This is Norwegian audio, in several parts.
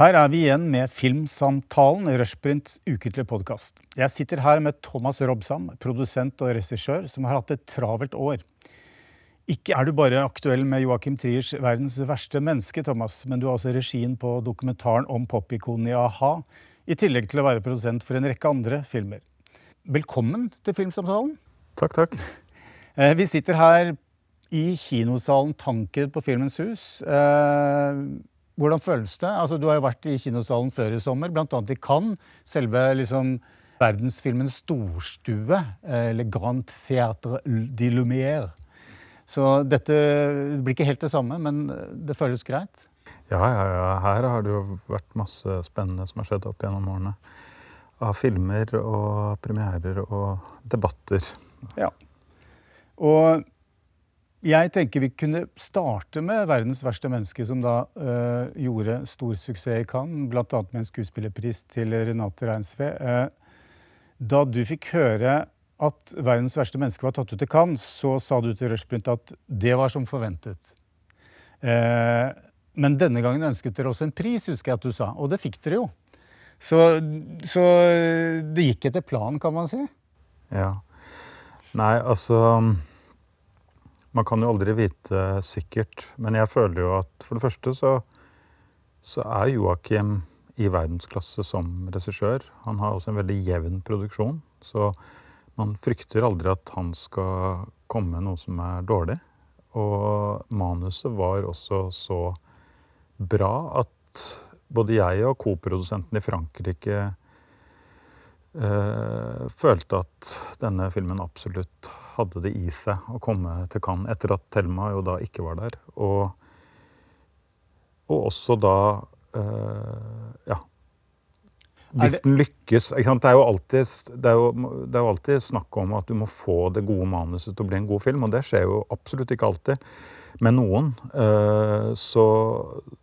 Her er vi igjen med Filmsamtalen, Rushprints ukentlige podkast. Jeg sitter her med Thomas Robsam, produsent og regissør, som har hatt et travelt år. Ikke er du bare aktuell med Joachim Triers 'Verdens verste menneske', Thomas, men du har også regien på dokumentaren om popikonet i a-ha, i tillegg til å være produsent for en rekke andre filmer. Velkommen til Filmsamtalen. Takk, takk. Eh, vi sitter her i kinosalen Tanker på Filmens Hus. Eh, hvordan føles det? Altså, du har jo vært i kinosalen før i sommer, bl.a. i Cannes. Selve liksom, verdensfilmens storstue. Eller Grand Theatre de Lumière. Så dette blir ikke helt det samme, men det føles greit? Ja, ja, ja. Her har det jo vært masse spennende som har skjedd opp gjennom årene. Av filmer og premierer og debatter. Ja. Og jeg tenker vi kunne starte med 'Verdens verste menneske', som da uh, gjorde stor suksess i Cannes, bl.a. med en skuespillerpris til Renate Reinsve. Uh, da du fikk høre at 'Verdens verste menneske' var tatt ut til Cannes, så sa du til Rushprint at det var som forventet. Uh, men denne gangen ønsket dere også en pris, husker jeg at du sa. Og det fikk dere jo. Så, så det gikk etter planen, kan man si. Ja. Nei, altså man kan jo aldri vite sikkert. Men jeg føler jo at for det første så, så er Joakim i verdensklasse som regissør. Han har også en veldig jevn produksjon. Så man frykter aldri at han skal komme med noe som er dårlig. Og manuset var også så bra at både jeg og koprodusenten i Frankrike følte at denne filmen absolutt hadde det i seg å komme til Cannes etter at Thelma jo da ikke var der. Og, og også da eh, Ja. Hvis den lykkes Det er, jo alltid, det, er jo, det er jo alltid snakk om at du må få det gode manuset til å bli en god film, og det skjer jo absolutt ikke alltid med noen. Eh, så,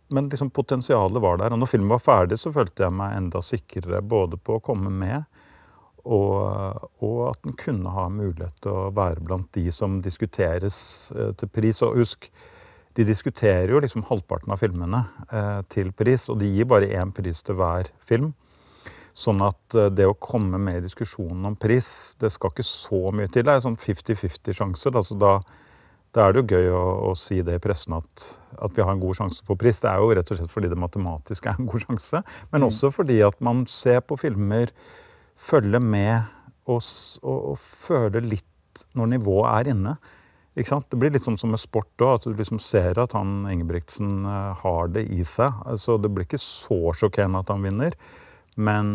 men liksom potensialet var der. Og når filmen var ferdig, så følte jeg meg enda sikrere både på å komme med og, og, at den kunne ha mulighet til å være blant de som diskuteres eh, til pris. Og husk, de diskuterer jo liksom halvparten av filmene eh, til pris, og de gir bare én pris til hver film. Sånn at eh, det å komme med i diskusjonen om pris, det skal ikke så mye til. Det er sånn 50-50-sjanse. Altså da, da, er det jo gøy å, å si det i pressen at, at, vi har en god sjanse for pris. Det er jo rett og slett fordi det matematisk er en god sjanse, men mm. også fordi at man ser på filmer følge med og, og, og føle litt når nivået er inne. Det blir litt sånn som med sport òg, at du liksom ser at han Ingebrigtsen eh, har det i seg. Altså, det blir ikke så sjokkerende at han vinner. Men,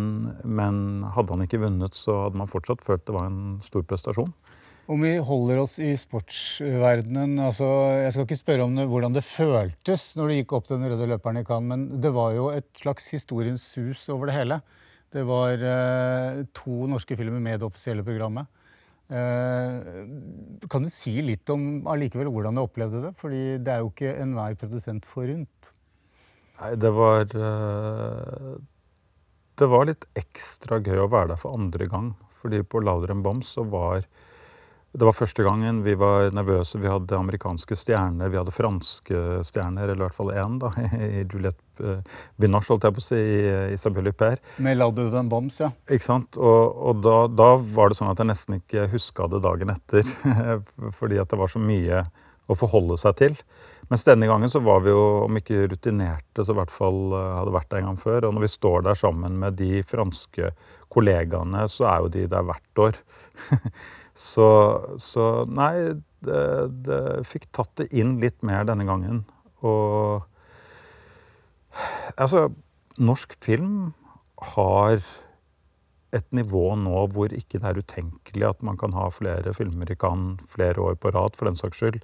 men, hadde han ikke vunnet, så hadde man fortsatt følt det var en stor prestasjon. Om vi holder oss i sportsverdenen altså, Jeg skal ikke spørre om det, hvordan det føltes når du gikk opp den røde løperen i Cannes, men det var jo et slags historiens sus over det hele. Det var eh, to norske filmer med det offisielle programmet. Eh, kan du si litt om allikevel hvordan du opplevde det? Fordi det er jo ikke enhver produsent forunt. Nei, det var eh, Det var litt ekstra gøy å være der for andre gang. Fordi på Louder Bombs så var det var første gangen vi var nervøse. Vi hadde amerikanske stjerner, vi hadde franske stjerner, eller i hvert fall én, da, i Juliette uh, Binoche, holdt jeg på å si, i Isabel Huppert. Med Louder den bams', ja. Ikke sant. Og, og da, da, var det sånn at jeg nesten ikke huska det dagen etter. fordi at det var så mye å forholde seg til. Mens denne gangen så var vi jo, om ikke rutinerte, så i hvert fall uh, hadde vært der en gang før. Og når vi står der sammen med de franske kollegaene, så er jo de der hvert år. Så, så nei, det, det, fikk tatt det inn litt mer denne gangen. Og altså Norsk film har et nivå nå hvor ikke det er utenkelig at man kan ha flere filmer i Cannes flere år på rad, for den saks skyld.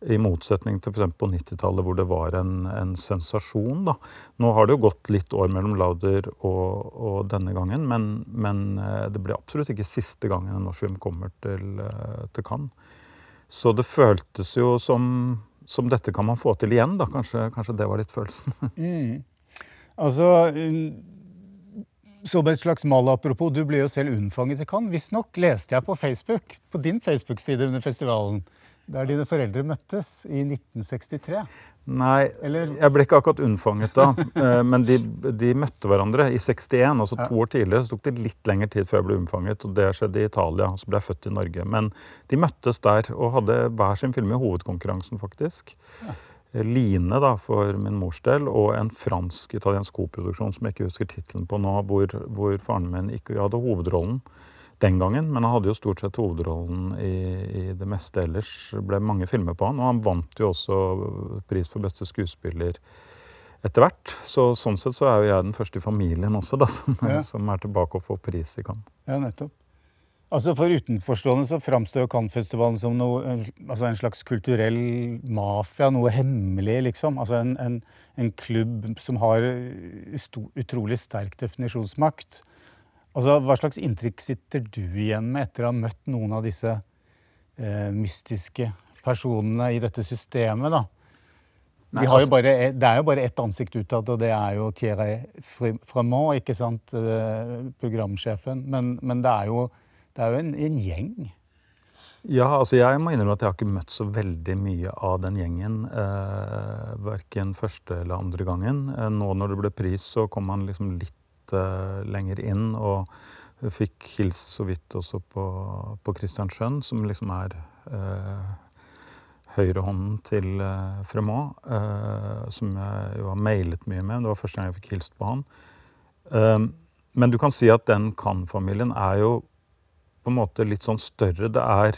I motsetning til f.eks. på 90-tallet, hvor det var en, en, sensasjon. Da. Nå har det jo gått litt år mellom Lauder og, og denne gangen, men, men, eh, det blir absolutt ikke siste gangen en norsk film kommer til, eh, til Cannes. Så det føltes jo som, som dette kan man få til igjen, da. Kanskje, kanskje det var litt følelsen. mm. Altså som et slags malapropos, du ble jo selv unnfanget i Cannes. Visstnok leste jeg på Facebook, på din Facebook-side under festivalen Der dine foreldre møttes i 1963. Nei, Eller- jeg ble ikke akkurat unnfanget da. eh, Men de, de møtte hverandre i 61, altså to år tidligere. Så tok det litt lengre tid før jeg ble unnfanget, og det skjedde i Italia. Så ble jeg født i Norge. Men de møttes der og hadde hver sin film i hovedkonkurransen, faktisk. Ja. Line da, for min mors del, og en fransk-italiensk koproduksjon som jeg ikke husker tittelen på nå, hvor, hvor faren min ikke hadde hovedrollen den gangen, men han hadde jo stort sett hovedrollen i, i det meste ellers. Det ble mange filmer på han, og han vant jo også pris for beste skuespiller etter hvert. Så sånn sett så er jo jeg den første i familien også, da, som, Ja. som er tilbake og får pris i Cannes. Ja, nettopp. Altså For utenforstående så framstår Cannes-festivalen som noe, altså en slags kulturell mafia, noe hemmelig, liksom. Altså en, en, en klubb som har utrolig sterk definisjonsmakt. Altså, Hva slags inntrykk sitter du igjen med etter å ha møtt noen av disse eh, mystiske personene i dette systemet, da? De Nei, altså- bare, det er jo bare ett ansikt utad, og det er jo Thierry Framont, ikke sant? eh, Programsjefen. Men, men det er jo, det er jo en, en gjeng. Ja, altså jeg må innrømme at jeg har ikke møtt så veldig mye av den gjengen. Eh, verken første eller andre gangen. Eh, nå når det ble pris, så kom han liksom litt eh, lenger inn. Og fikk hilst så vidt også på, på som liksom er eh, høyrehånden til eh, Fremont. Eh, som jeg jo har mailet mye med. Det var første gang jeg fikk hilst på han. Eh, men du kan si at den Kan-familien er jo på en måte litt sånn større. Det er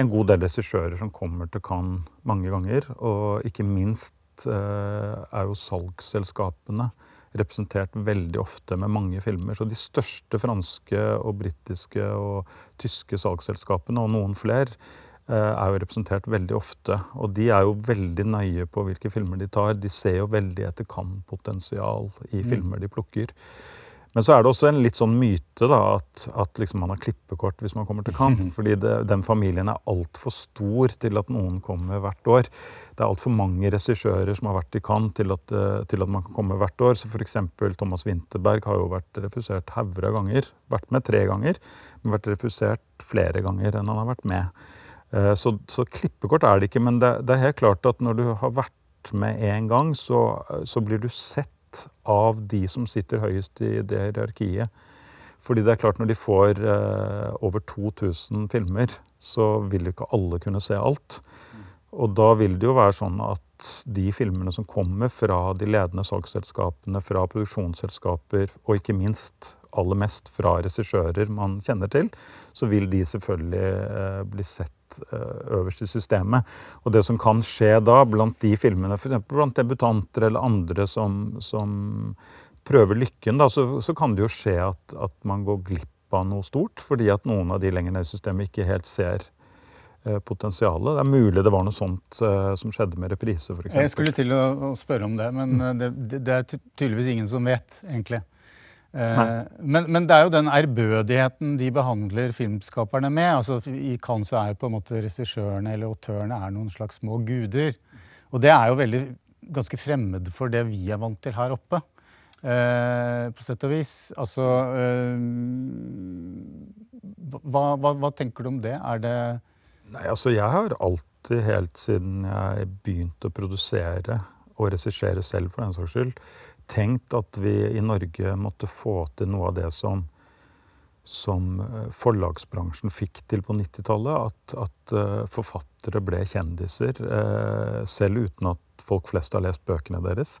en god del regissører som kommer til Cannes mange ganger. Og ikke minst eh, er jo salgsselskapene representert veldig ofte med mange filmer. Så de største franske og britiske og tyske salgsselskapene, og noen flere, eh, er jo representert veldig ofte. Og de er jo veldig nøye på hvilke filmer de tar. De ser jo veldig etter kan-potensial i filmer de plukker. Men så er det også en litt sånn myte da, at, at liksom man har klippekort hvis man kommer til Cannes. Fordi det, den familien er altfor stor til at noen kommer hvert år. Det er altfor mange regissører som har vært i Cannes til at, eh, til at man kan komme hvert år. Så f.eks. Thomas Winterberg har jo vært refusert hauger av ganger. Vært med tre ganger, men vært refusert flere ganger enn han har vært med. Eh, Så, så klippekort er det ikke, men det, det er helt klart at når du har vært med én gang, så, så blir du sett av de som sitter høyest i det hierarkiet. Fordi det er klart når de får eh, over 2000 filmer, så vil jo ikke alle kunne se alt. Og da vil det jo være sånn at de filmene som kommer fra de ledende salgsselskapene, fra produksjonsselskaper, og ikke minst aller mest fra regissører man kjenner til, så vil de selvfølgelig eh, bli sett eh, øverst i systemet. Og det som kan skje da blant de filmene, f.eks. blant debutanter eller andre som, som prøver lykken, da, så, så kan det jo skje at, at man går glipp av noe stort, fordi at noen av de lenger ned i systemet ikke helt ser eh, potensialet. Det er mulig det var noe sånt som skjedde med reprise, f.eks. Jeg skulle til å, å spørre om det, men det, det, det er tydeligvis ingen som vet, egentlig. Eh, men, men det er jo den ærbødigheten de behandler filmskaperne med. altså I Cannes så er jo på en måte regissørene eller autørene er noen slags små guder. Og det er jo veldig ganske fremmed for det vi er vant til her oppe. Eh, på sett og vis. Altså eh, hva, hva, hva tenker du om det? Er det Nei, altså jeg har alltid, helt siden jeg begynte å produsere og regissere selv, for den saks skyld, tenkt at vi i Norge måtte få til noe av det som, som eh, forlagsbransjen fikk til på 90-tallet. At, at eh, forfattere ble kjendiser, eh, selv uten at folk flest har lest bøkene deres.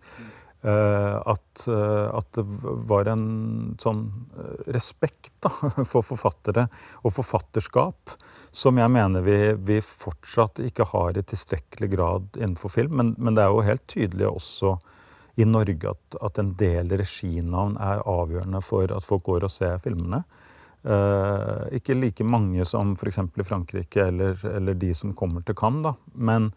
At, at det var en sånn respekt da, for forfattere og forfatterskap som jeg mener vi, vi fortsatt ikke har i tilstrekkelig grad innenfor film. Men, men det er jo helt tydelig også i Norge at, at en del reginavn er avgjørende for at folk går og ser filmene. Eh, ikke like mange som f.eks. i Frankrike eller, eller de som kommer til Cannes, da. Men,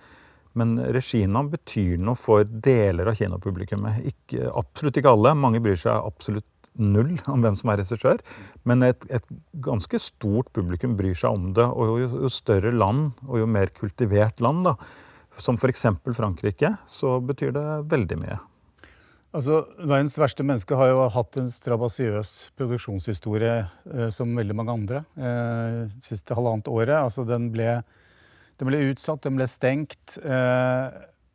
men reginavn betyr noe for deler av kinopublikummet. Ikke, absolutt ikke alle. Mange bryr seg absolutt null om hvem som er regissør. Men et, et ganske stort publikum bryr seg om det. Og jo, jo større land, og jo mer kultivert land, da, som f.eks. Frankrike, så betyr det veldig mye. Altså, 'Verdens verste menneske' har jo hatt en strabasiøs produksjonshistorie eh, som veldig mange andre eh, siste halvannet året. Altså, den ble Den ble utsatt, den ble stengt eh,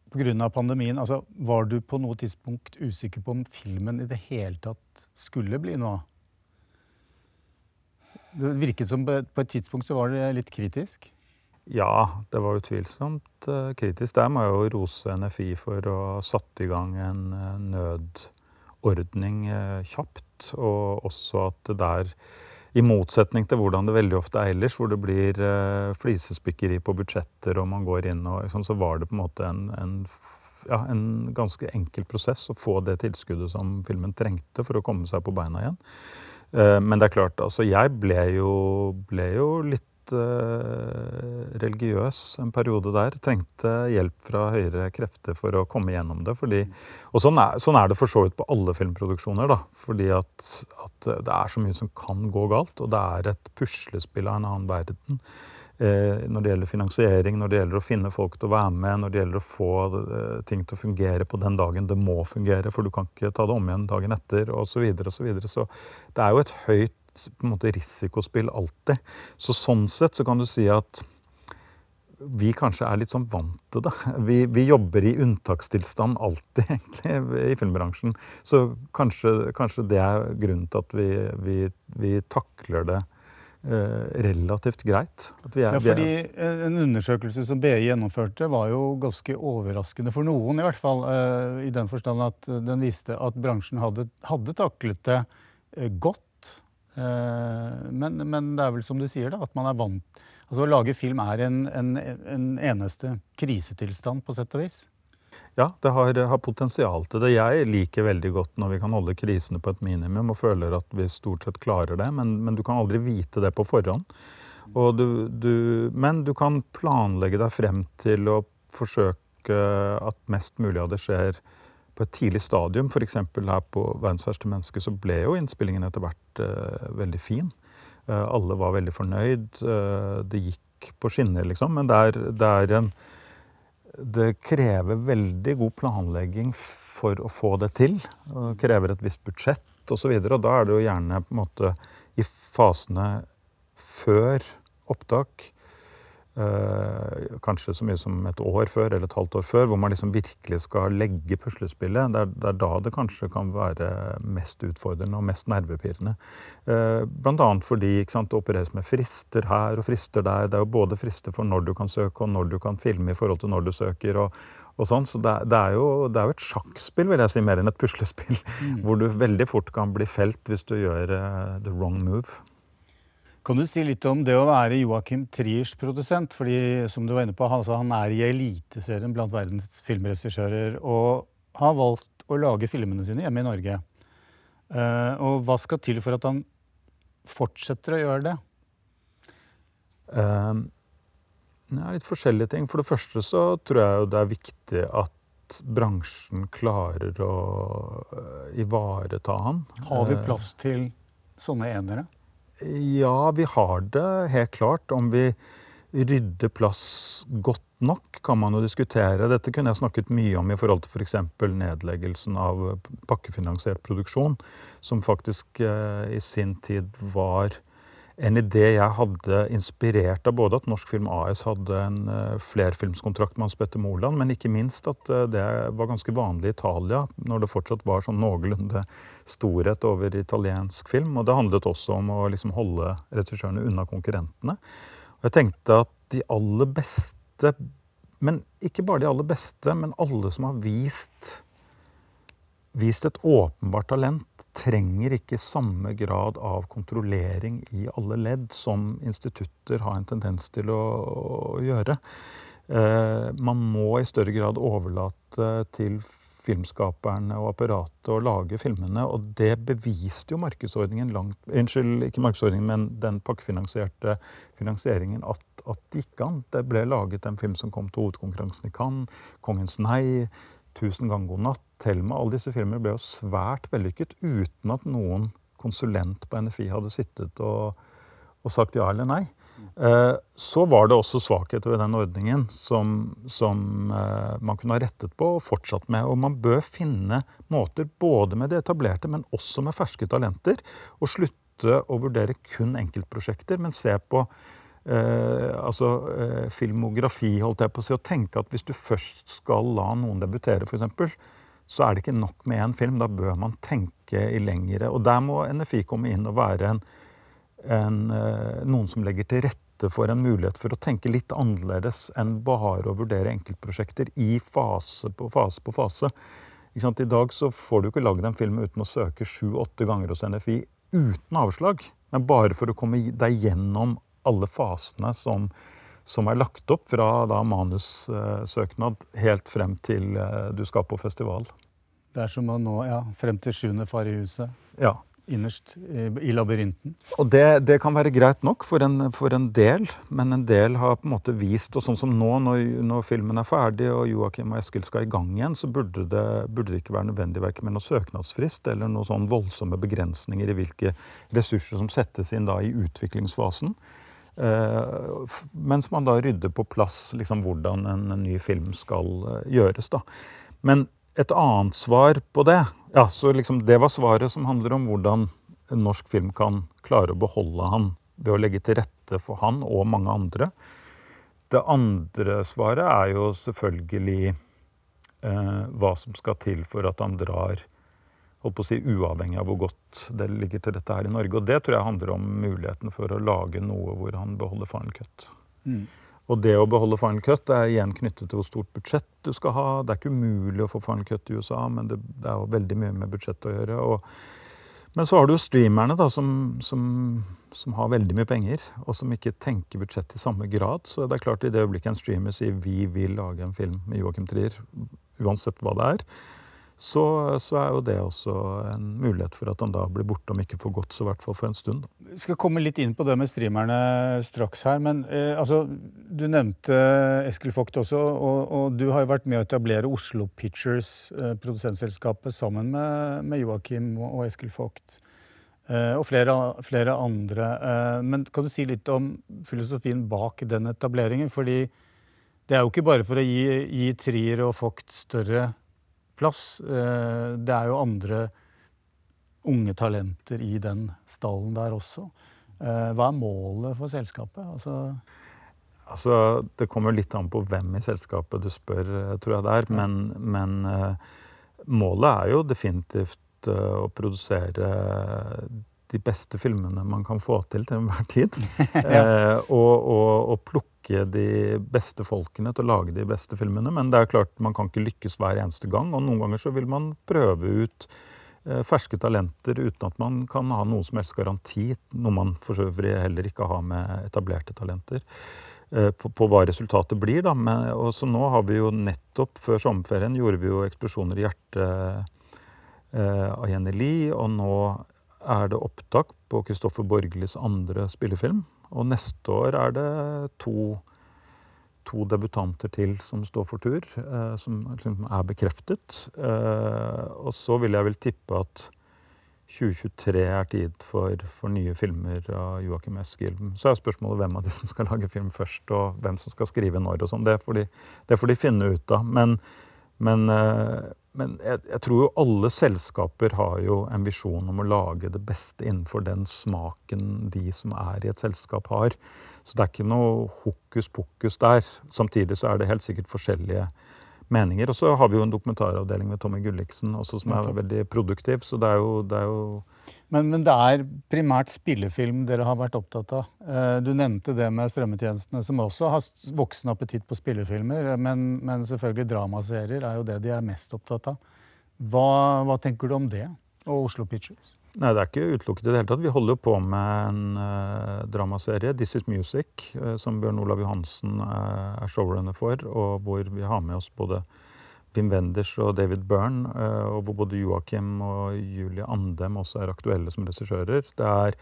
pga. pandemien. Altså, var du på noe tidspunkt usikker på om filmen i det hele tatt skulle bli noe? Det virket som på et tidspunkt så var det litt kritisk? Ja, det var utvilsomt uh, kritisk. Der må jeg jo rose NFI for å ha satt i gang en uh, nødordning uh, kjapt. Og også at det der, i motsetning til hvordan det veldig ofte er ellers, hvor det blir flisespikkeri på budsjetter og man går inn og liksom, så var det på en måte en, en, ja, en ganske enkel prosess å få det tilskuddet som filmen trengte for å komme seg på beina igjen. Men det er klart, altså jeg ble jo, ble jo litt religiøs en periode der. Trengte hjelp fra høyere krefter for å komme gjennom det. Fordi, og sånn er, sånn er, det for så vidt på alle filmproduksjoner. Da, fordi at, at, det er så mye som kan gå galt. Og det er et puslespill av en annen verden. Eh, når det gjelder finansiering, når det gjelder å finne folk til å være med, når det gjelder å få eh, ting til å fungere på den dagen det må fungere, for du kan ikke ta det om igjen dagen etter, osv. Så, videre, og så, videre. så det er jo et høyt på en måte risikospill alltid. Så sånn sett så kan du si at vi kanskje er litt sånn vant til det. Vi, vi jobber i unntakstilstand alltid, egentlig, i filmbransjen. Så kanskje, kanskje det er grunnen til at vi, vi, vi takler det eh, relativt greit. Er, ja, fordi En undersøkelse som BI gjennomførte, var jo ganske overraskende for noen. I hvert fall eh, i den forstand at den viste at bransjen hadde, hadde taklet det eh, godt Eh, men, men, det er vel som du sier, da, at man er vant Altså Å lage film er en, en, en eneste krisetilstand, på sett og vis. Ja, det har, har, potensial til det. Jeg liker veldig godt når vi kan holde krisene på et minimum og føler at vi stort sett klarer det, men, men du kan aldri vite det på forhånd. Du, du, men du kan planlegge deg frem til å forsøke at mest mulig av det skjer på et tidlig stadium, f.eks. her på 'Verdens verste menneske', så ble jo innspillingen etter hvert uh, veldig fin. Uh, alle var veldig fornøyd. Uh, det gikk på skinner, liksom. Men det er, det er en Det krever veldig god planlegging for å få det til. Det krever et visst budsjett osv. Og, så og da er det jo gjerne på en måte i fasene før opptak kanskje så mye som et år før eller et halvt år før, hvor man liksom virkelig skal legge puslespillet. Det er, det er da det kanskje kan være mest utfordrende og mest nervepirrende. Blant Bl.a. fordi sant, det opereres med frister her og frister der. Det er jo både frister for når du kan søke og når du kan filme i forhold til når du søker. og, og sånn, så det, det, er jo, det, er jo, et sjakkspill, vil jeg si, mer enn et puslespill. Mm. Hvor du veldig fort kan bli felt hvis du gjør uh, the wrong move. Kan du si litt om det å være Joakim Triers produsent? Fordi som du var inne på, han, altså, Han er i eliteserien blant verdens filmregissører og har valgt å lage filmene sine hjemme i Norge. Uh, og hva skal til for at han fortsetter å gjøre det? Uh, det er litt forskjellige ting. For det første så tror jeg jo det er viktig at bransjen klarer å uh, ivareta han. Har vi plass til sånne enere? Ja, vi har det helt klart. Om vi rydder plass godt nok, kan man jo diskutere. Dette kunne jeg snakket mye om i forhold til f.eks. For nedleggelsen av pakkefinansiert produksjon, som faktisk eh, i sin tid var en idé jeg hadde inspirert av både at Norsk Film AS hadde en uh, flerfilmskontrakt med Hans Petter Moland, men ikke minst at uh, det var ganske vanlig i Italia når det fortsatt var sånn noenlunde storhet over italiensk film. Og det handlet også om å liksom, holde regissørene unna konkurrentene. Og jeg tenkte at de aller beste, men ikke bare de aller beste, men alle som har vist vist et åpenbart talent, trenger ikke samme grad av kontrollering i alle ledd som institutter har en tendens til å, å gjøre. Eh, man må i større grad overlate til filmskaperne og apparatet å lage filmene. Og det beviste jo markedsordningen langt Unnskyld, ikke markedsordningen, men den pakkefinansierte finansieringen at, at det gikk an. Det ble laget en film som kom til hovedkonkurransen i Cannes, 'Kongens nei', 'Tusen ganger god natt', Thelma, alle disse filmene ble jo svært vellykket uten at noen konsulent på NFI hadde sittet og, og sagt ja eller nei. Eh, så var det også svakheter ved den ordningen som, som eh, man kunne ha rettet på og fortsatt med. Og man bør finne måter både med det etablerte, men også med ferske talenter, å slutte å vurdere kun enkeltprosjekter, men se på eh, altså eh, filmografi, holdt jeg på å si, og tenke at hvis du først skal la noen debutere, f.eks., så er det ikke nok med én film. Da bør man tenke i lengre. Og der må NFI komme inn og være en, en, eh, noen som legger til rette for en mulighet for å tenke litt annerledes enn bare å vurdere enkeltprosjekter i fase på fase på fase. I dag så får du ikke lagd en film uten å søke sju-åtte ganger hos NFI uten avslag. Men bare for å komme deg gjennom alle fasene som, som er lagt opp fra da manussøknad helt frem til eh, du skal på festival. Det er som å nå ja, frem til sjuende far i huset. Ja innerst i labyrinten. Og det, det, kan være greit nok for en, for en, del, men en del har på en måte vist Og sånn som nå, når, når filmen er ferdig og Joakim og Eskil skal i gang igjen, så burde det, burde det ikke være nødvendig verken med noe søknadsfrist eller noen sånn voldsomme begrensninger i hvilke ressurser som settes inn da i utviklingsfasen. Eh, mens man da rydder på plass liksom, hvordan en, en ny film skal uh, gjøres. da. Men et annet svar på det ja, så liksom Det var svaret som handler om hvordan en norsk film kan klare å beholde han ved å legge til rette for han og mange andre. Det andre svaret er jo selvfølgelig eh, hva som skal til for at han drar holdt på å si, uavhengig av hvor godt det ligger til dette her i Norge. Og det tror jeg handler om muligheten for å lage noe hvor han beholder faren Cut. Mm. Og det å beholde faren cut er igjen knyttet til hvor stort budsjett du skal ha. Det er ikke umulig å få faren cut i USA, men det, det er jo veldig mye med budsjett å gjøre. Og, men så har du jo streamerne da, som, som, som, har veldig mye penger, og som ikke tenker budsjett i samme grad. Så det er klart i det øyeblikket en streamer sier vi vil lage en film med Joachim Trier, uansett hva det er, så, så, er jo det også en mulighet for at han da blir borte, om ikke for godt, så i hvert fall for en stund. Vi skal komme litt inn på det med streamerne straks her, men eh, altså, du nevnte Eskil Vogt også, og, og, du har jo vært med å etablere Oslo Pictures, eh, produsentselskapet, sammen med, med Joakim og Eskil Vogt. Eh, og flere, flere andre. Eh, men kan du si litt om filosofien bak den etableringen? Fordi det er jo ikke bare for å gi, gi Trier og Vogt større plass. Eh, det er jo andre unge talenter i den stallen der også. Eh, hva er målet for selskapet? Altså, altså det kommer litt an på hvem i selskapet du spør, eh, tror jeg det er. Men, men målet er jo definitivt å produsere de beste filmene man kan få til til enhver tid. ja. eh, og, og, og, plukke de beste folkene til å lage de beste filmene. Men det er klart man kan ikke lykkes hver eneste gang. Og noen ganger så vil man prøve ut eh, ferske talenter uten at man kan ha noe som helst garanti. Noe man for øvrig heller ikke har med etablerte talenter. Eh, på, på, hva resultatet blir. Da. Men, og så nå har vi jo nettopp før sommerferien gjorde vi jo 'Eksplosjoner i hjertet' eh, av Jenny Lie. Og nå er det opptak på Kristoffer Borglis andre spillefilm. Og neste år er det to, to debutanter til som står for tur, eh, som liksom er bekreftet. Eh, og så vil jeg vel tippe at 2023 er tid for, for nye filmer av Joakim Eskil. Så er spørsmålet hvem av de som skal lage film først, og hvem som skal skrive når og sånn. Det, det, får de finne ut av. men eh, men jeg, jeg, tror jo alle selskaper har jo en visjon om å lage det beste innenfor den smaken de som er i et selskap, har. Så det er ikke noe hokus pokus der. Samtidig så er det helt sikkert forskjellige meninger. Og så har vi jo en dokumentaravdeling med Tommy Gulliksen også som er veldig produktiv. Så det er jo, det er jo men, men, det er primært spillefilm dere har vært opptatt av. Eh, du nevnte det med strømmetjenestene, som også har voksen appetitt på spillefilmer. Men, men, selvfølgelig dramaserier er jo det de er mest opptatt av. Hva, hva, tenker du om det og Oslo Pictures? Nei, Det er ikke utelukket i det hele tatt. Vi holder jo på med en uh, dramaserie, 'This Is Music', uh, som Bjørn Olav Johansen uh, er showrunner for, og hvor vi har med oss både Wim Wenders og David Byrne, eh, og hvor både Joakim og Julie Andem også er aktuelle som regissører. Det er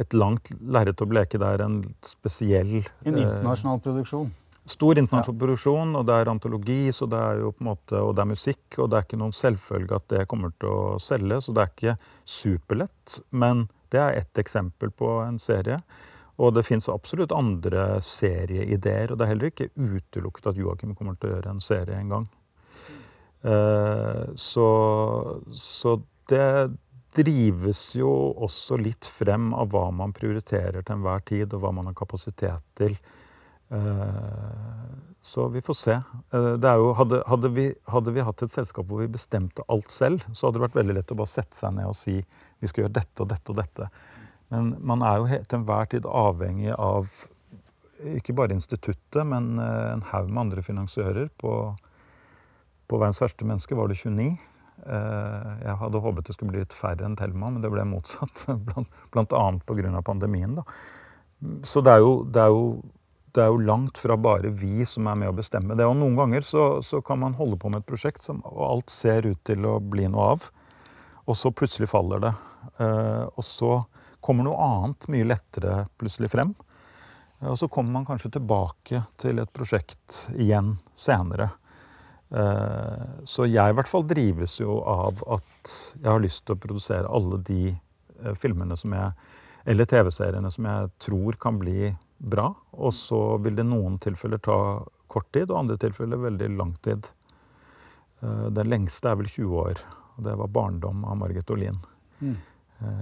et langt lerret å bleke. Det er en spesiell En internasjonal produksjon? Stor internasjonal ja. produksjon, og det er antologi, så det er jo på en måte, og det er musikk. Og det er ikke noen selvfølge at det kommer til å selge, så det er ikke superlett. Men det er ett eksempel på en serie. Og det fins absolutt andre serieideer, og det er heller ikke utelukket at Joakim kommer til å gjøre en serie en gang. Eh, så, så det, drives jo også litt frem av hva man prioriterer til enhver tid, og hva man har kapasitet til. Så vi får se. Jo, hadde, hadde, vi, hadde, vi, hatt et selskap hvor vi bestemte alt selv, så hadde det vært veldig lett å bare sette seg ned og si vi skal gjøre dette og dette og dette. Men man er jo til enhver tid avhengig av ikke bare instituttet, men en haug med andre finansiører. På, på verdens verste menneske var det 29. Jeg hadde håpet det skulle bli litt færre enn Thelma, men det ble motsatt. Blant, pga. pandemien. Da. Så det er, jo, det, er jo, det er, jo, langt fra bare vi som er med å bestemme det. Og noen ganger så, så kan man holde på med et prosjekt som, og alt ser ut til å bli noe av. Og så plutselig faller det. Og så kommer noe annet mye lettere plutselig frem. Og så kommer man kanskje tilbake til et prosjekt igjen senere. Eh, så jeg i hvert fall drives jo av at jeg har lyst til å produsere alle de eh, filmene som jeg Eller TV-seriene som jeg tror kan bli bra. Og så vil det i noen tilfeller ta kort tid, og andre tilfeller veldig lang tid. Eh, den lengste er vel 20 år. Og det var 'Barndom' av Margit Olin. Mm.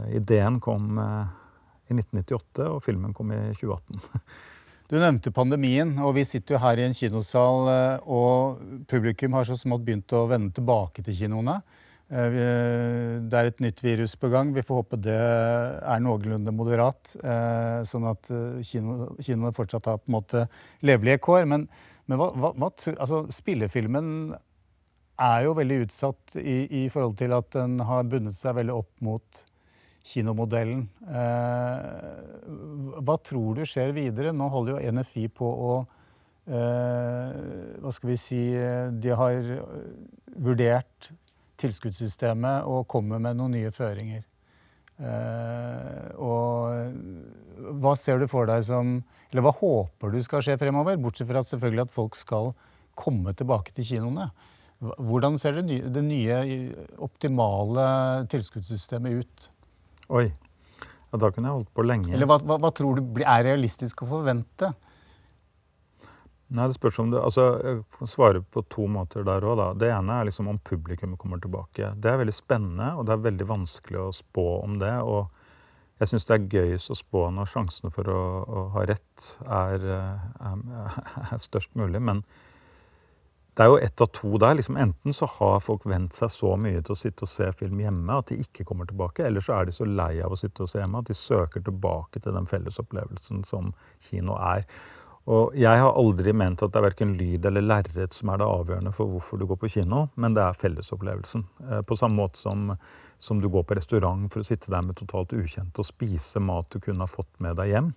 Ideen kom i 1998, og filmen kom i 2018. Du nevnte pandemien, og vi sitter jo her i en kinosal, eh, og publikum har så smått begynt å vende tilbake til kinoene. Eh, det er et nytt virus på gang. Vi får håpe det er noenlunde moderat, eh, sånn at kino, kinoene fortsatt har på en måte levelige kår. Men, men hva, hva, altså, spillefilmen er jo veldig utsatt i, i forhold til at den har bundet seg veldig opp mot kinomodellen. Eh, hva tror du skjer videre? Nå holder jo NFI på å eh, Hva skal vi si De har vurdert tilskuddssystemet og kommer med noen nye føringer. Eh, og hva ser du for deg som Eller hva håper du skal skje fremover? Bortsett fra at selvfølgelig at folk skal komme tilbake til kinoene. Hvordan ser det nye, det nye optimale tilskuddssystemet ut? Oi. Ja, da kunne jeg holdt på lenge. Eller hva, hva, hva tror du er realistisk å forvente? Nei, det spørs om det, altså, Jeg kan svare på to måter der òg. Det ene er liksom om publikum kommer tilbake. Det er veldig spennende, og det er veldig vanskelig å spå om det. og jeg syns det er gøyest å spå når sjansene for å, å ha rett er, er, er, størst mulig. Men det er jo ett av to der. Liksom, enten så har folk vent seg så mye til å sitte og se film hjemme at de ikke kommer tilbake. Eller så er de så lei av å sitte og se hjemme at de søker tilbake til den fellesopplevelsen som kino er. Og jeg har aldri ment at det er verken lyd eller lerret som er det avgjørende for hvorfor du går på kino, men det er fellesopplevelsen. Eh, på samme måte som, som du går på restaurant for å sitte der med totalt ukjente og spise mat du kunne ha fått med deg hjem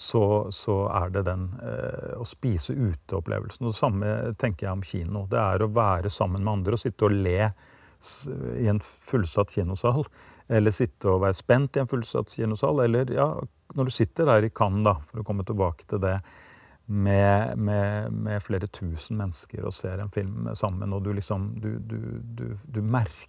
så, så er det den eh, å spise ute-opplevelsen. Det samme tenker jeg om kino. Det er å være sammen med andre og sitte og le i en fullsatt kinosal. Eller sitte og være spent i en fullsatt kinosal. Eller ja, når du sitter der i Cannes, da, for å komme tilbake til det, med, med, med, flere tusen mennesker og ser en film sammen, og du liksom Du, du, du, du merker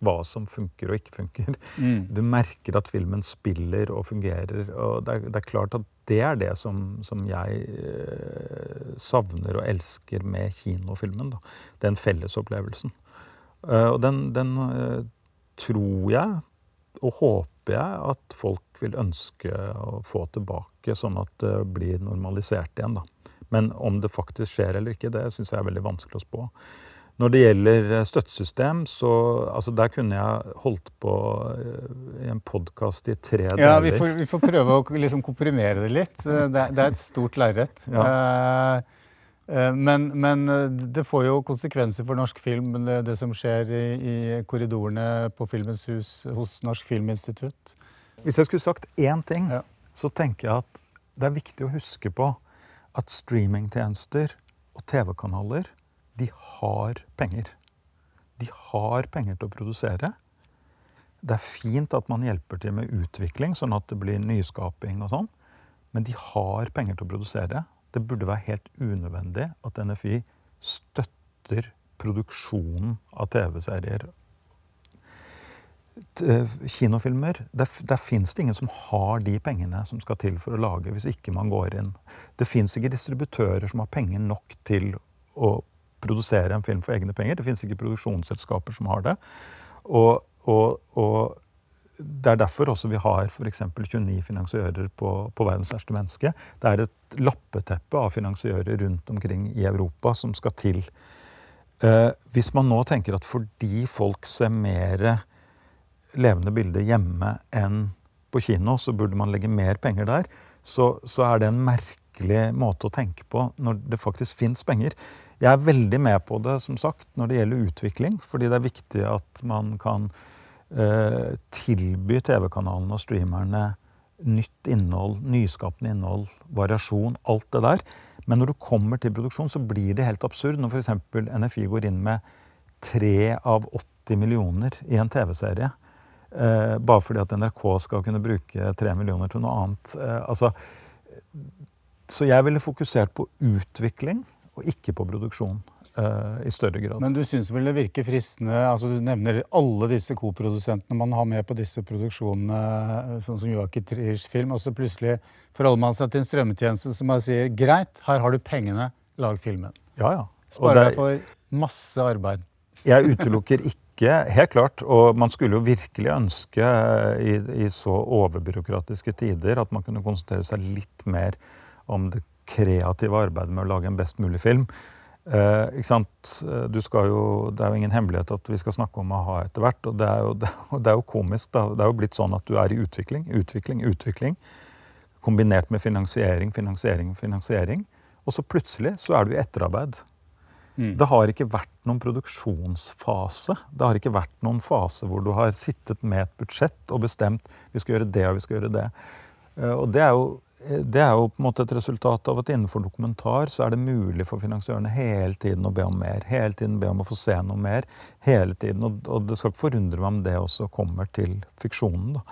hva som funker og ikke funker. Mm. Du merker at filmen spiller og fungerer. og det er, det er klart at det er det som, som jeg eh, savner og elsker med kinofilmen. Da. Den fellesopplevelsen. Uh, og den, den uh, tror jeg, og håper jeg, at folk vil ønske å få tilbake, sånn at det blir normalisert igjen. Da. Men om det faktisk skjer eller ikke, det syns jeg er veldig vanskelig å spå. Når det gjelder eh, støttesystem, så altså der kunne jeg holdt på eh, i en podkast i tre deler. Ja, vi får, vi får prøve å liksom komprimere det litt. Det er, det er et stort lerret. Ja. Eh, men, men, det får jo konsekvenser for norsk film, det, det som skjer i, i, korridorene på Filmens hus hos Norsk Filminstitutt. Hvis jeg skulle sagt én ting, ja. så tenker jeg at det er viktig å huske på at streamingtjenester og TV-kanaler de har penger. De har penger til å produsere. Det er fint at man hjelper til med utvikling, sånn at det blir nyskaping og sånn. Men de har penger til å produsere. Det burde være helt unødvendig at NFI støtter produksjonen av TV-serier. Eh, kinofilmer Der, der fins det ingen som har de pengene som skal til for å lage, hvis ikke man går inn. Det fins ikke distributører som har penger nok til å produsere en film for egne penger. Det fins ikke produksjonsselskaper som har det. Og, og, og det er derfor også vi har f.eks. 29 finansiører på, på, Verdens verste menneske. Det er et lappeteppe av finansiører rundt omkring i Europa som skal til. Eh, hvis man nå tenker at fordi folk ser mer levende bilder hjemme enn på kino, så burde man legge mer penger der, så, så er det en merkelig måte å tenke på når det faktisk fins penger. Jeg er veldig med på det som sagt, når det gjelder utvikling, fordi det er viktig at man kan eh, tilby TV-kanalene og streamerne nytt innhold, nyskapende innhold, variasjon, alt det der. Men når du kommer til produksjon, så blir det helt absurd når f.eks. NFI går inn med tre av 80 millioner i en TV-serie. Eh, bare fordi at NRK skal kunne bruke tre millioner til noe annet. Eh, altså, så jeg ville fokusert på utvikling og ikke på produksjon. Uh, i større grad. Men du syns vel det virker fristende altså Du nevner alle disse koprodusentene man har med på disse produksjonene, sånn som Joakim Triers film, og så plutselig forholder man seg til en strømmetjeneste som bare sier greit, her har du pengene, lag filmen. Ja, ja. Sparer deg for masse arbeid. Jeg utelukker ikke, helt klart, og man skulle jo virkelig ønske i, i så overbyråkratiske tider at man kunne konsentrere seg litt mer om det kreative arbeidet med å lage en best mulig film. Eh, ikke sant? Du skal jo, det er jo ingen hemmelighet at vi skal snakke om a-ha etter hvert. Og det er, jo, det er jo komisk. Da. Det er jo blitt sånn at du er i utvikling, utvikling, utvikling. Kombinert med finansiering, finansiering, finansiering. Og så plutselig så er du i etterarbeid. Mm. Det har ikke vært noen produksjonsfase. Det har ikke vært noen fase hvor du har sittet med et budsjett og bestemt vi skal gjøre det og vi skal gjøre det. Eh, og det er jo det er jo på en måte et resultat av at innenfor dokumentar så er det mulig for finansiørene hele tiden å be om mer. Hele tiden be om å få se noe mer. hele tiden, Og, og det skal ikke forundre meg om det også kommer til fiksjonen. da.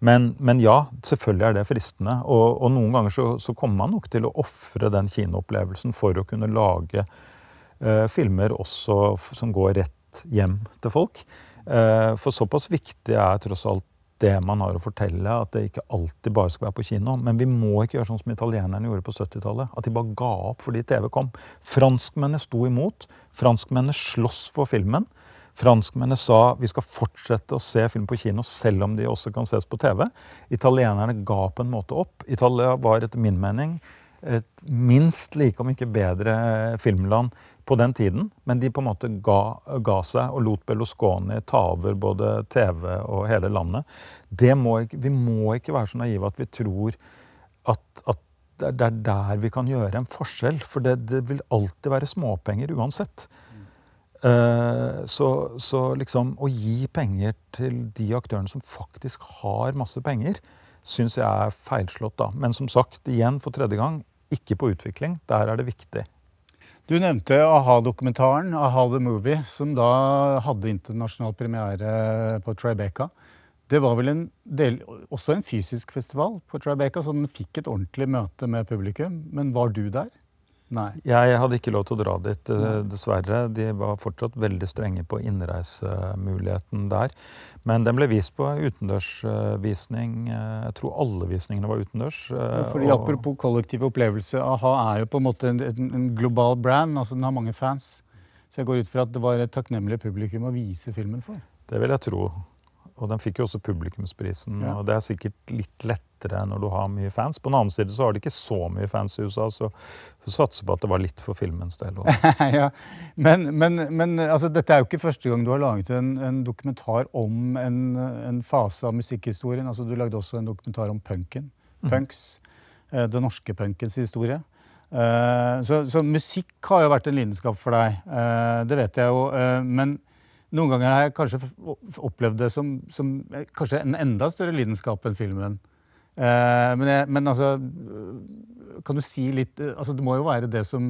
Men, men ja, selvfølgelig er det fristende. Og, og noen ganger så, så, kommer man nok til å ofre den kinoopplevelsen for å kunne lage eh, filmer også som går rett hjem til folk. Eh, for såpass viktig er tross alt det man har å fortelle, at det ikke alltid bare skal være på kino. Men vi må ikke gjøre sånn som italienerne gjorde på 70-tallet. At de bare ga opp fordi TV kom. Franskmennene sto imot. Franskmennene sloss for filmen. Franskmennene sa vi skal fortsette å se film på kino selv om de også kan ses på TV. Italienerne ga på en måte opp. Italia var etter min mening et minst like, om ikke bedre, filmland på den tiden, men de på en måte ga, ga seg og lot Berlusconi ta over både TV og hele landet. Må ikke, vi må ikke være så naive at vi tror at, at, det er der vi kan gjøre en forskjell. For det, det vil alltid være småpenger uansett. Uh, så, så, liksom å gi penger til de aktørene som faktisk har masse penger, syns jeg er feilslått, da. Men som sagt, igjen for tredje gang, ikke på utvikling. Der er det viktig. Du nevnte a-ha-dokumentaren, a-ha the Movie, som da hadde internasjonal premiere på Tribeca. Det var vel en del, også en fysisk festival på Tribeca, så den fikk et ordentlig møte med publikum. Men var du der? Nei. Jeg hadde ikke lov til å dra dit, eh, dessverre. De var fortsatt veldig strenge på innreisemuligheten der. Men den ble vist på utendørsvisning. Eh, jeg tror alle visningene var utendørs. Eh, fordi og... Apropos kollektiv opplevelse. A-ha er jo på en måte en, en, global brand. altså Den har mange fans. Så jeg går ut fra at det var et takknemlig publikum å vise filmen for. Det vil jeg tro. Og den fikk jo også publikumsprisen. Ja. Og det er sikkert litt lettere når du har mye fans. På den annen side så har de ikke så mye fans i USA, så vi satser på at det var litt for filmens del ja. Men, men, men altså, dette er jo ikke første gang du har laget en, en dokumentar om en, en, fase av musikkhistorien. Altså, du lagde også en dokumentar om punken. Mm. Punks. Mm. Den norske punkens historie. Eh, så, så, musikk har jo vært en lidenskap for deg. Eh, det vet jeg jo. Men noen ganger har jeg kanskje opplevd det som, som kanskje en enda større lidenskap enn filmen. Eh, men, jeg, men, altså Kan du si litt altså Det må jo være det som,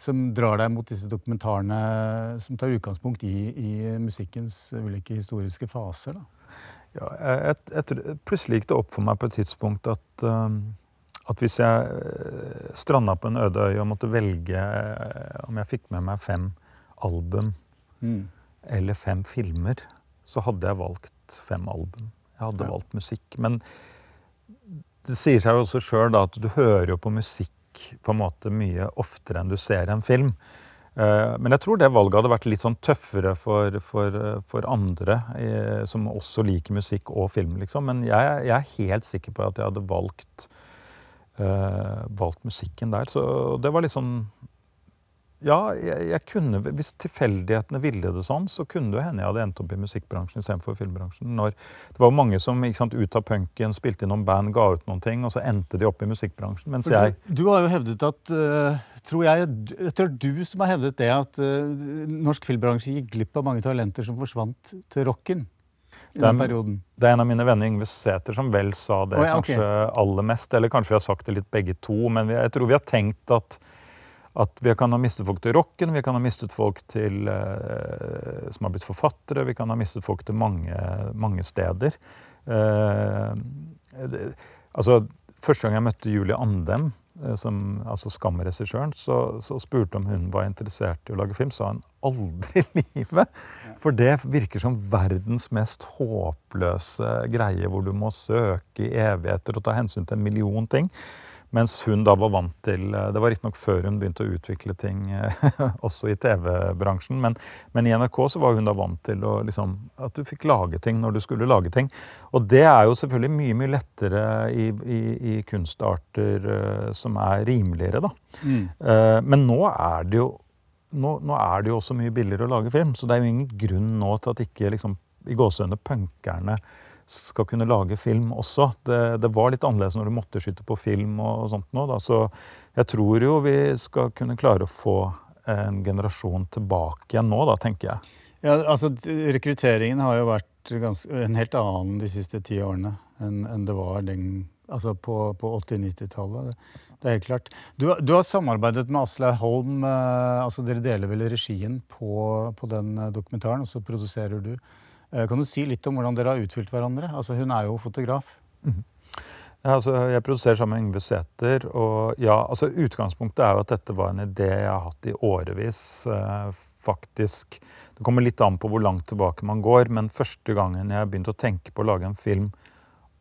som drar deg mot disse dokumentarene som tar utgangspunkt i, i musikkens ulike historiske faser? da? Ja, jeg, jeg, plutselig gikk det opp for meg på et tidspunkt at, at hvis jeg stranda på en øde øy og måtte velge om jeg fikk med meg fem album mm eller fem filmer, så hadde jeg valgt fem album. Jeg hadde ja. valgt musikk. Men det sier seg jo også sjøl at du hører jo på musikk på en måte mye oftere enn du ser en film. Eh, men jeg tror det valget hadde vært litt sånn tøffere for, for, for andre eh, som også liker musikk og film, liksom. Men jeg, jeg, er helt sikker på at jeg hadde valgt, uh, valgt musikken der. Så det var litt sånn ja, jeg, jeg, kunne, hvis tilfeldighetene ville det sånn, så kunne det hende jeg hadde endt opp i musikkbransjen istedenfor filmbransjen. Når, det var jo mange som ikke sant, ut av punken spilte inn noen band, ga ut noen ting, og så endte de opp i musikkbransjen. Mens jeg du, du, har jo hevdet at uh, tror jeg, Jeg tror du som har hevdet det, at uh, norsk filmbransje gikk glipp av mange talenter som forsvant til rocken. Det er. Det er en av mine venner, Yngve Sæther, som vel sa det oh, ja, okay. kanskje aller mest. Eller kanskje vi har sagt det litt begge to, men jeg tror vi har tenkt at at vi kan ha mistet folk til rocken, vi kan ha mistet folk til, eh, som har blitt forfattere, vi kan ha mistet folk til mange, mange steder. Eh, det, altså, første gang jeg møtte Julie Andem, eh, som, altså Skam-regissøren, så, så, spurte om hun var interessert i å lage film. Sa hun aldri i livet! For det virker som verdens mest håpløse greie, hvor du må søke i evigheter og ta hensyn til en million ting. Mens hun da var vant til eh, Det var riktignok før hun begynte å utvikle ting eh, også i TV-bransjen, men, men, i NRK så var hun da vant til å, liksom, at du fikk lage ting når du skulle lage ting. Og det er jo selvfølgelig mye mye lettere i, i, i kunstarter uh, som er rimeligere, da. Mm. Uh, men nå er det jo nå, nå, er det jo også mye billigere å lage film, så det er jo ingen grunn nå til at ikke liksom, i gåsehudene punkerne skal kunne lage film også. Det, det, var litt annerledes når du måtte skyte på film og, og sånt nå. Da. Så jeg tror jo vi skal kunne klare å få en generasjon tilbake igjen nå, da, tenker jeg. Ja, altså Rekrutteringen har jo vært ganske, en helt annen de siste ti årene enn, enn det var den, altså på, på 80-90-tallet. Det er helt klart. Du, du, har samarbeidet med Aslaug Holm. Eh, altså Dere deler vel regien på, på den eh, dokumentaren, og så produserer du. Eh, kan du si litt om hvordan dere har utfylt hverandre? Altså, hun er jo fotograf. Mm. Ja, altså, jeg produserer sammen med Yngve Sæther. Og ja, altså, utgangspunktet er jo at dette var en idé jeg har hatt i årevis. Eh, faktisk. Det kommer litt an på hvor langt tilbake man går, men første gangen jeg begynte å tenke på å lage en film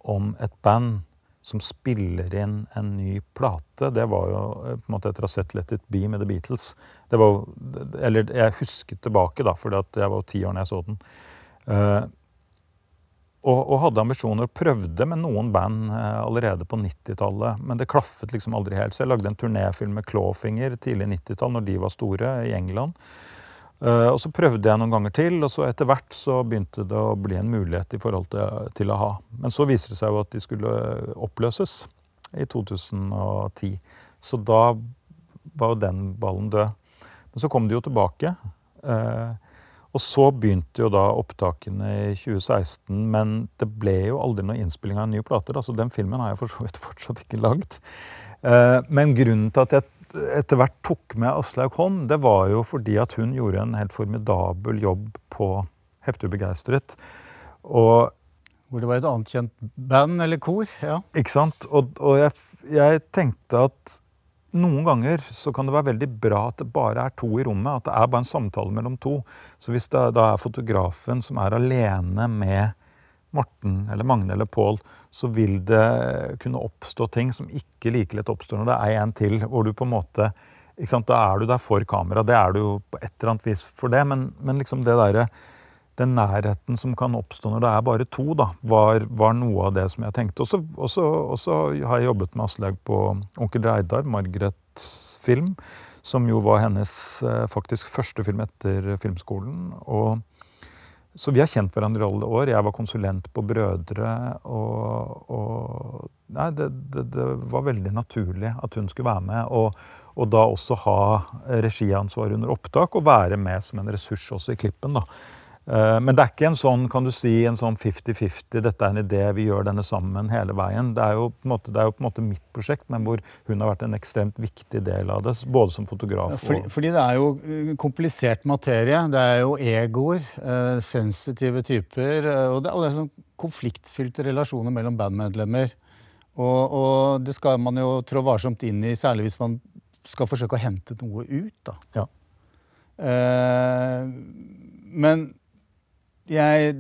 om et band som spiller inn en ny plate, det var jo eh, på en måte etter å ha sett Let It Be med The Beatles. Det var, eller jeg husket tilbake, da, for jeg var jo ti år da jeg så den. Uh, og, og, hadde ambisjoner og prøvde med noen band uh, allerede på 90-tallet. Men det klaffet liksom aldri helt. Så jeg lagde en turnéfilm med Clawfinger tidlig 90-tall, når de var store, i England. Uh, og så prøvde jeg noen ganger til, og så etter hvert så begynte det å bli en mulighet i forhold til, til a-ha. Men så viser det seg jo at de skulle oppløses i 2010. Så da var jo den ballen død. Men så kom de jo tilbake. Uh, og så begynte jo da opptakene i 2016, men det ble jo aldri noe innspilling av en ny plate. Altså Den filmen har jeg for så vidt fortsatt ikke lagd. Eh, men grunnen til at jeg etter hvert tok med Aslaug Holm, det var jo fordi at hun gjorde en helt formidabel jobb på Heftig begeistret. Og hvor det var et annet kjent band eller kor. ja. Ikke sant? Og, og jeg, jeg tenkte at noen ganger så kan det være veldig bra at det bare er to i rommet. At det er bare en samtale mellom to. Så hvis det da er fotografen som er alene med Morten eller Magne eller Pål, så vil det kunne oppstå ting som ikke like lett oppstår når det er en til. hvor du på en måte, ikke sant, Da er du der for kamera. Det er du jo på et eller annet vis for det. Men, men liksom det derre den nærheten som kan oppstå når det er bare to, da, var, var noe av det som jeg tenkte. Og så har jeg jobbet med Aslaug på Onkel Reidar, Margarets film, som jo var hennes eh, faktisk første film etter filmskolen. Og, så vi har kjent hverandre i alle år. Jeg var konsulent på Brødre. Og, og nei, det, det, det, var veldig naturlig at hun skulle være med. Og, og da også ha regiansvar under opptak og være med som en ressurs også i klippen. da. Eh, men det er ikke en sånn kan du si, en sånn 50-50, dette er en idé, vi gjør denne sammen hele veien. Det er, jo på en måte, det er jo på en måte mitt prosjekt, men hvor hun har vært en ekstremt viktig del av det. Både som fotograf og fordi, fordi det er jo eh, komplisert materie. Det er jo egoer, eh, sensitive typer. Og det, og det er sånn konfliktfylte relasjoner mellom bandmedlemmer. Og, og, det skal man jo trå varsomt inn i, særlig hvis man skal forsøke å hente noe ut. da. Ja. Eh, men jeg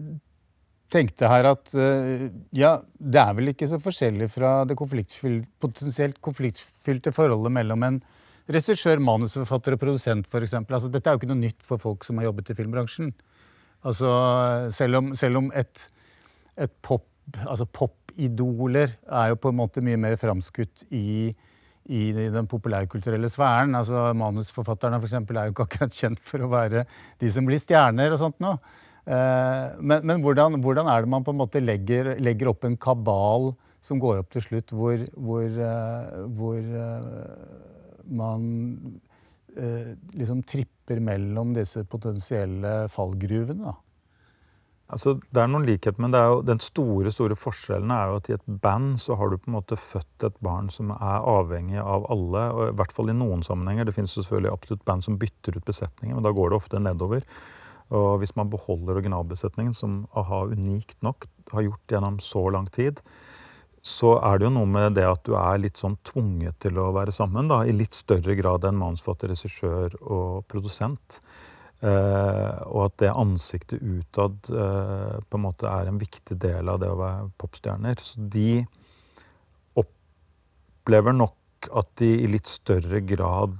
tenkte her at uh, ja, det er vel ikke så forskjellig fra det konfliktfylte, potensielt konfliktfylte forholdet mellom en regissør, manusforfatter og produsent, f.eks. Altså, dette er jo ikke noe nytt for folk som har jobbet i filmbransjen. Altså, selv om, selv om et, et pop, altså popidoler er jo på en måte mye mer framskutt i, i den populærkulturelle sfæren. Altså, manusforfatterne for er jo ikke akkurat kjent for å være de som blir stjerner og sånt nå. Eh, men, men hvordan, hvordan, er det man på en måte legger, legger opp en kabal som går opp til slutt, hvor, hvor, uh, hvor uh, man liksom tripper mellom disse potensielle fallgruvene. Da. Altså, det er noen likheter, men jo, den store store forskjellen er jo at i et band så har du på en måte født et barn som er avhengig av alle. og I hvert fall i noen sammenhenger. Det finnes selvfølgelig absolutt band som bytter ut besetninger, men da går det ofte nedover. Og hvis man beholder originalbesetningen, som a-ha unikt nok har gjort gjennom så lang tid, så er det jo noe med det at du er litt sånn tvunget til å være sammen, da, i litt større grad enn manusforfatter, regissør og produsent. Eh, og at det ansiktet utad eh, på en måte er en viktig del av det å være popstjerner. Så de opplever nok at de i litt større grad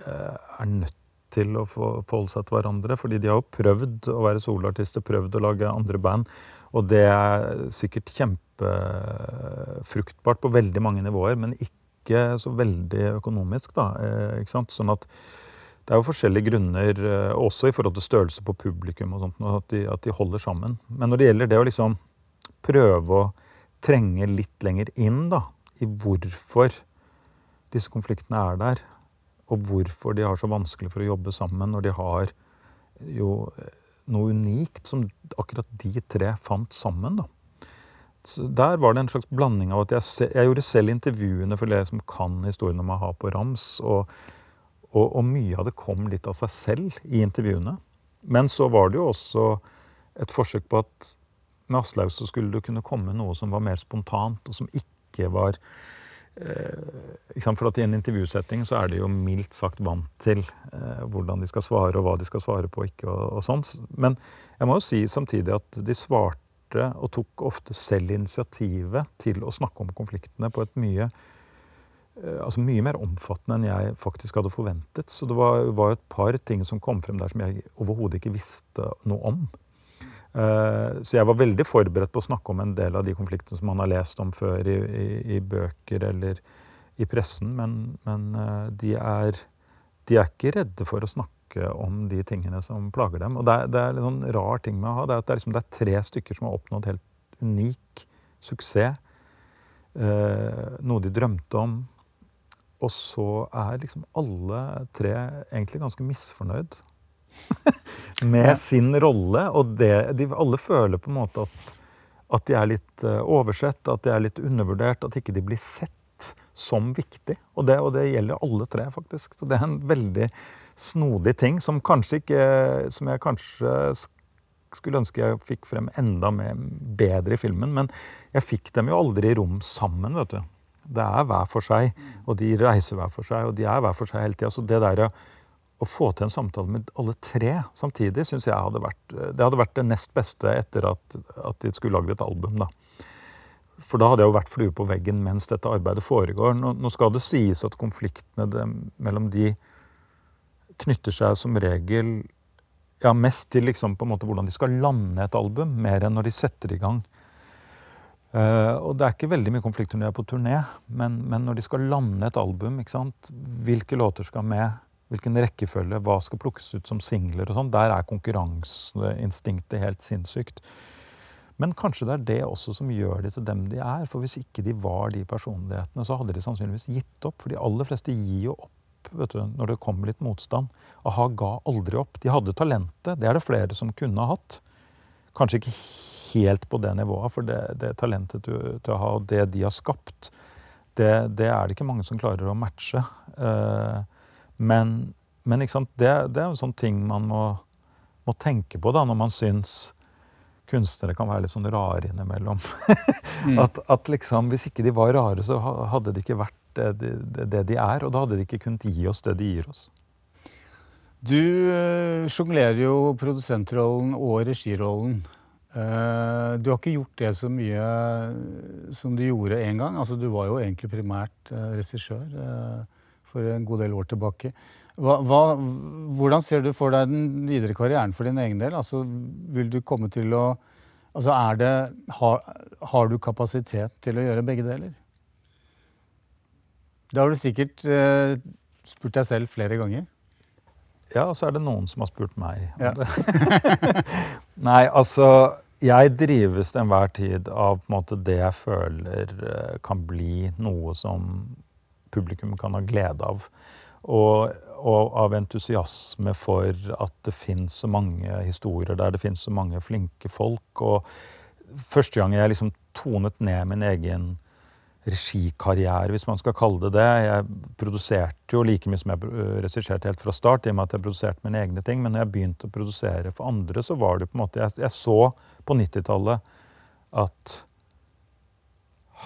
eh, er nødt til å forholde seg til hverandre. Fordi de har jo prøvd å være soloartister, prøvd å lage andre band. Og det er sikkert kjempefruktbart på veldig mange nivåer, men ikke så veldig økonomisk, da. Eh, ikke sant? Sånn at det er jo forskjellige grunner, eh, også i forhold til størrelse på publikum, og sånt, at de, at de holder sammen. Men når det gjelder det å liksom prøve å trenge litt lenger inn da, i hvorfor disse konfliktene er der, og hvorfor de har så vanskelig for å jobbe sammen når de har jo noe unikt som akkurat de tre fant sammen. da. Så der var det en slags blanding av at jeg, jeg gjorde selv intervjuene for dere som kan historien om a-ha på rams. Og, og, og, mye av det kom litt av seg selv i intervjuene. Men så var det jo også et forsøk på at med Aslaug så skulle det kunne komme noe som var mer spontant, og som ikke var Eh, for at I en intervjusetting så er de jo mildt sagt vant til eh, hvordan de skal svare, og hva de skal svare på ikke, og, og sånt. Men jeg må jo si samtidig at de svarte og tok ofte selv initiativet til å snakke om konfliktene på et mye eh, altså mye mer omfattende enn jeg faktisk hadde forventet. Så det var, var et par ting som kom frem der som jeg overhodet ikke visste noe om. Eh, så jeg var veldig forberedt på å snakke om en del av de konfliktene som man har lest om før i, i, i bøker eller i pressen, men, men eh, de, er, de, er, ikke redde for å snakke om de tingene som plager dem. Og det er, det er en sånn rar ting med å ha, det er at det er, liksom, det er, tre stykker som har oppnådd helt unik suksess. Eh, noe de drømte om. Og så er liksom alle tre egentlig ganske misfornøyd med sin rolle. Og det, de alle føler på en måte at, at de er litt uh, oversett, at de er litt undervurdert, at ikke de blir sett som viktig. Og det, og det, gjelder alle tre, faktisk. Så det er en veldig snodig ting som kanskje ikke Som jeg kanskje skulle ønske jeg fikk frem enda mer, bedre i filmen. Men jeg fikk dem jo aldri i rom sammen, vet du. Det er hver for seg, og de reiser hver for seg, og de er hver for seg hele tida. Så det der å få til en samtale med alle tre samtidig syns jeg hadde vært det hadde vært det nest beste etter at, at de skulle lagd et album. da. For da hadde jeg jo vært flue på veggen mens dette arbeidet foregår. Nå, nå skal det sies at konfliktene de, mellom de knytter seg som regel ja, mest til liksom på en måte hvordan de skal lande et album, mer enn når de setter i gang. Uh, og det er ikke veldig mye konflikter når de er på turné, men, men når de skal lande et album, hvilke låter skal med? Hvilken rekkefølge, hva skal plukkes ut som singler og sånn. Der er konkurranseinstinktet helt sinnssykt. Men kanskje det er det også som gjør de til dem de er. For hvis ikke de var de personlighetene, så hadde de sannsynligvis gitt opp. For de aller fleste gir jo opp vet du, når det kommer litt motstand. A-ha ga aldri opp. De hadde talentet. Det er det flere som kunne ha hatt. Kanskje ikke helt på det nivået, for det, det talentet til, til A-ha og det de har skapt, det, det, er det ikke mange som klarer å matche. Uh, men, men det, det, er jo sånn ting man må, må, tenke på da, når man syns kunstnere kan være litt sånn rare innimellom. mm. at, at, liksom, hvis ikke de var rare, så hadde de ikke vært det, de det, de er. Og da hadde de ikke kunnet gi oss det de gir oss. Du uh, sjonglerer jo produsentrollen og regirollen. Uh, du har ikke gjort det så mye som du gjorde en gang. Altså, du var jo egentlig primært regissør. For en god del år tilbake. Hva, hva, hvordan ser du for deg den videre karrieren for din egen del? Altså, vil du komme til å Altså, er det har, har du kapasitet til å gjøre begge deler? Det har du sikkert eh, spurt deg selv flere ganger. Ja, og så er det noen som har spurt meg om Ja. det. Nei, altså Jeg drives til enhver tid av på en måte, det jeg føler eh, kan bli noe som publikum kan ha glede av. Og, og av entusiasme for at det fins så mange historier der det fins så mange flinke folk. Og første gang jeg liksom tonet ned min egen regikarriere, hvis man skal kalle det det. Jeg produserte jo like mye som jeg regisserte helt fra start, i og med at jeg produserte mine egne ting. Men når jeg begynte å produsere for andre, så var det på en måte Jeg, jeg så på 90-tallet at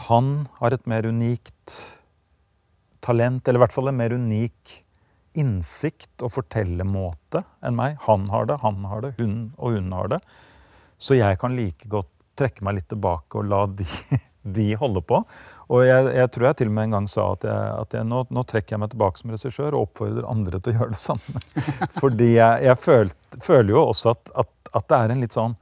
han har et mer unikt talent, eller i hvert fall en mer unik innsikt og fortellermåte enn meg. Han har det, han har det, hun og hun har det. Så jeg kan like godt trekke meg litt tilbake og la de, de holde på. Og jeg, jeg tror jeg til og med en gang sa at, jeg, at jeg, nå, nå trekker jeg meg tilbake som regissør og oppfordrer andre til å gjøre det samme. Fordi jeg følt, føler jo også at, at, at det er en litt sånn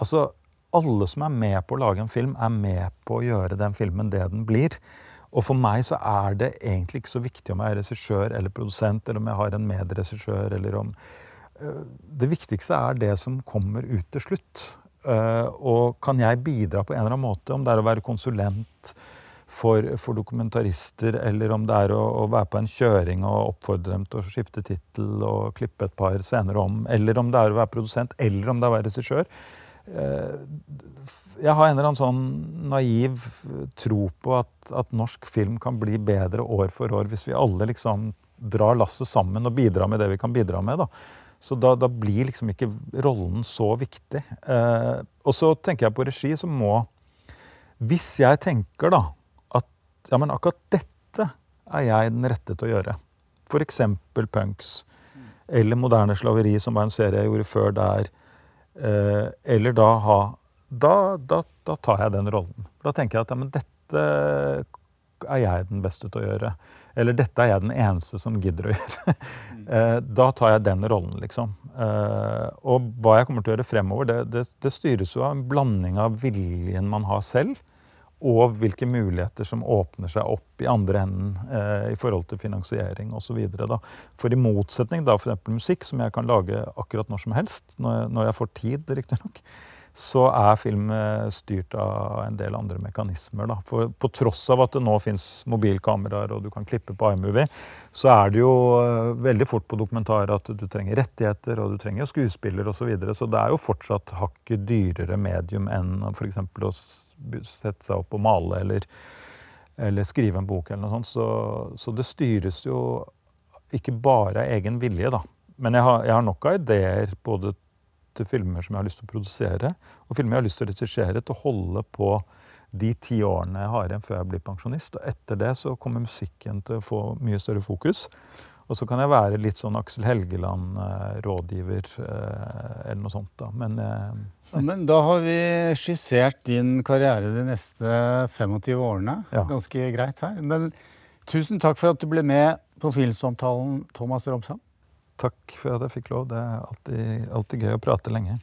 Altså, alle som er med på å lage en film, er med på å gjøre den filmen det den blir. Og for meg så er det egentlig ikke så viktig om jeg er regissør eller produsent, eller om jeg har en medregissør, eller om øh, Det viktigste er det som kommer ut til slutt. Uh, og kan jeg bidra på en eller annen måte, om det er å være konsulent for, for dokumentarister, eller om det er å, å, være på en kjøring og oppfordre dem til å skifte tittel og klippe et par scener om, eller om det er å være produsent, eller om det er å være regissør. Jeg har en eller annen sånn naiv tro på at, at, norsk film kan bli bedre år for år hvis vi alle liksom drar lasset sammen og bidrar med det vi kan bidra med. da. Så da, da blir liksom ikke rollen så viktig. Eh, og så tenker jeg på regi, så må Hvis jeg tenker da at ja, men akkurat dette er jeg den rette til å gjøre, f.eks. Punks, eller Moderne slaveri, som var en serie jeg gjorde før der, eh, eller da ha da, da, da, tar jeg den rollen. Da tenker jeg at ja, men dette er jeg den beste til å gjøre. Eller dette er jeg den eneste som gidder å gjøre. Eh, da tar jeg den rollen, liksom. Eh, og hva jeg kommer til å gjøre fremover, det, det, det styres jo av en blanding av viljen man har selv, og hvilke muligheter som åpner seg opp i andre enden eh, i forhold til finansiering osv. For i motsetning da f.eks. musikk, som jeg kan lage akkurat når som helst, når jeg, når jeg får tid, riktignok, så er film styrt av en del andre mekanismer. Da. For på tross av at det nå fins mobilkameraer og du kan klippe på iMovie, så er det jo veldig fort på dokumentarer at du trenger rettigheter og du trenger skuespiller osv. Så, videre. så det er jo fortsatt hakket dyrere medium enn f.eks. å sette seg opp og male eller, eller, skrive en bok eller noe sånt. Så, så det styres jo ikke bare av egen vilje, da. Men jeg har, jeg har nok av ideer både til filmer som jeg har lyst til å produsere, og filmer jeg har lyst til å regissere, til å holde på de ti årene jeg har igjen før jeg blir pensjonist. Og etter det så kommer musikken til å få mye større fokus. Og så kan jeg være litt sånn Aksel Helgeland-rådgiver eller noe sånt. da. Men, ja, men da har vi skissert din karriere de neste 25 årene. Ja. Ganske greit her. Men tusen takk for at du ble med på Filmsamtalen, Thomas Romsand. Takk for at jeg fikk lov. Det er alltid, alltid gøy å prate lenge.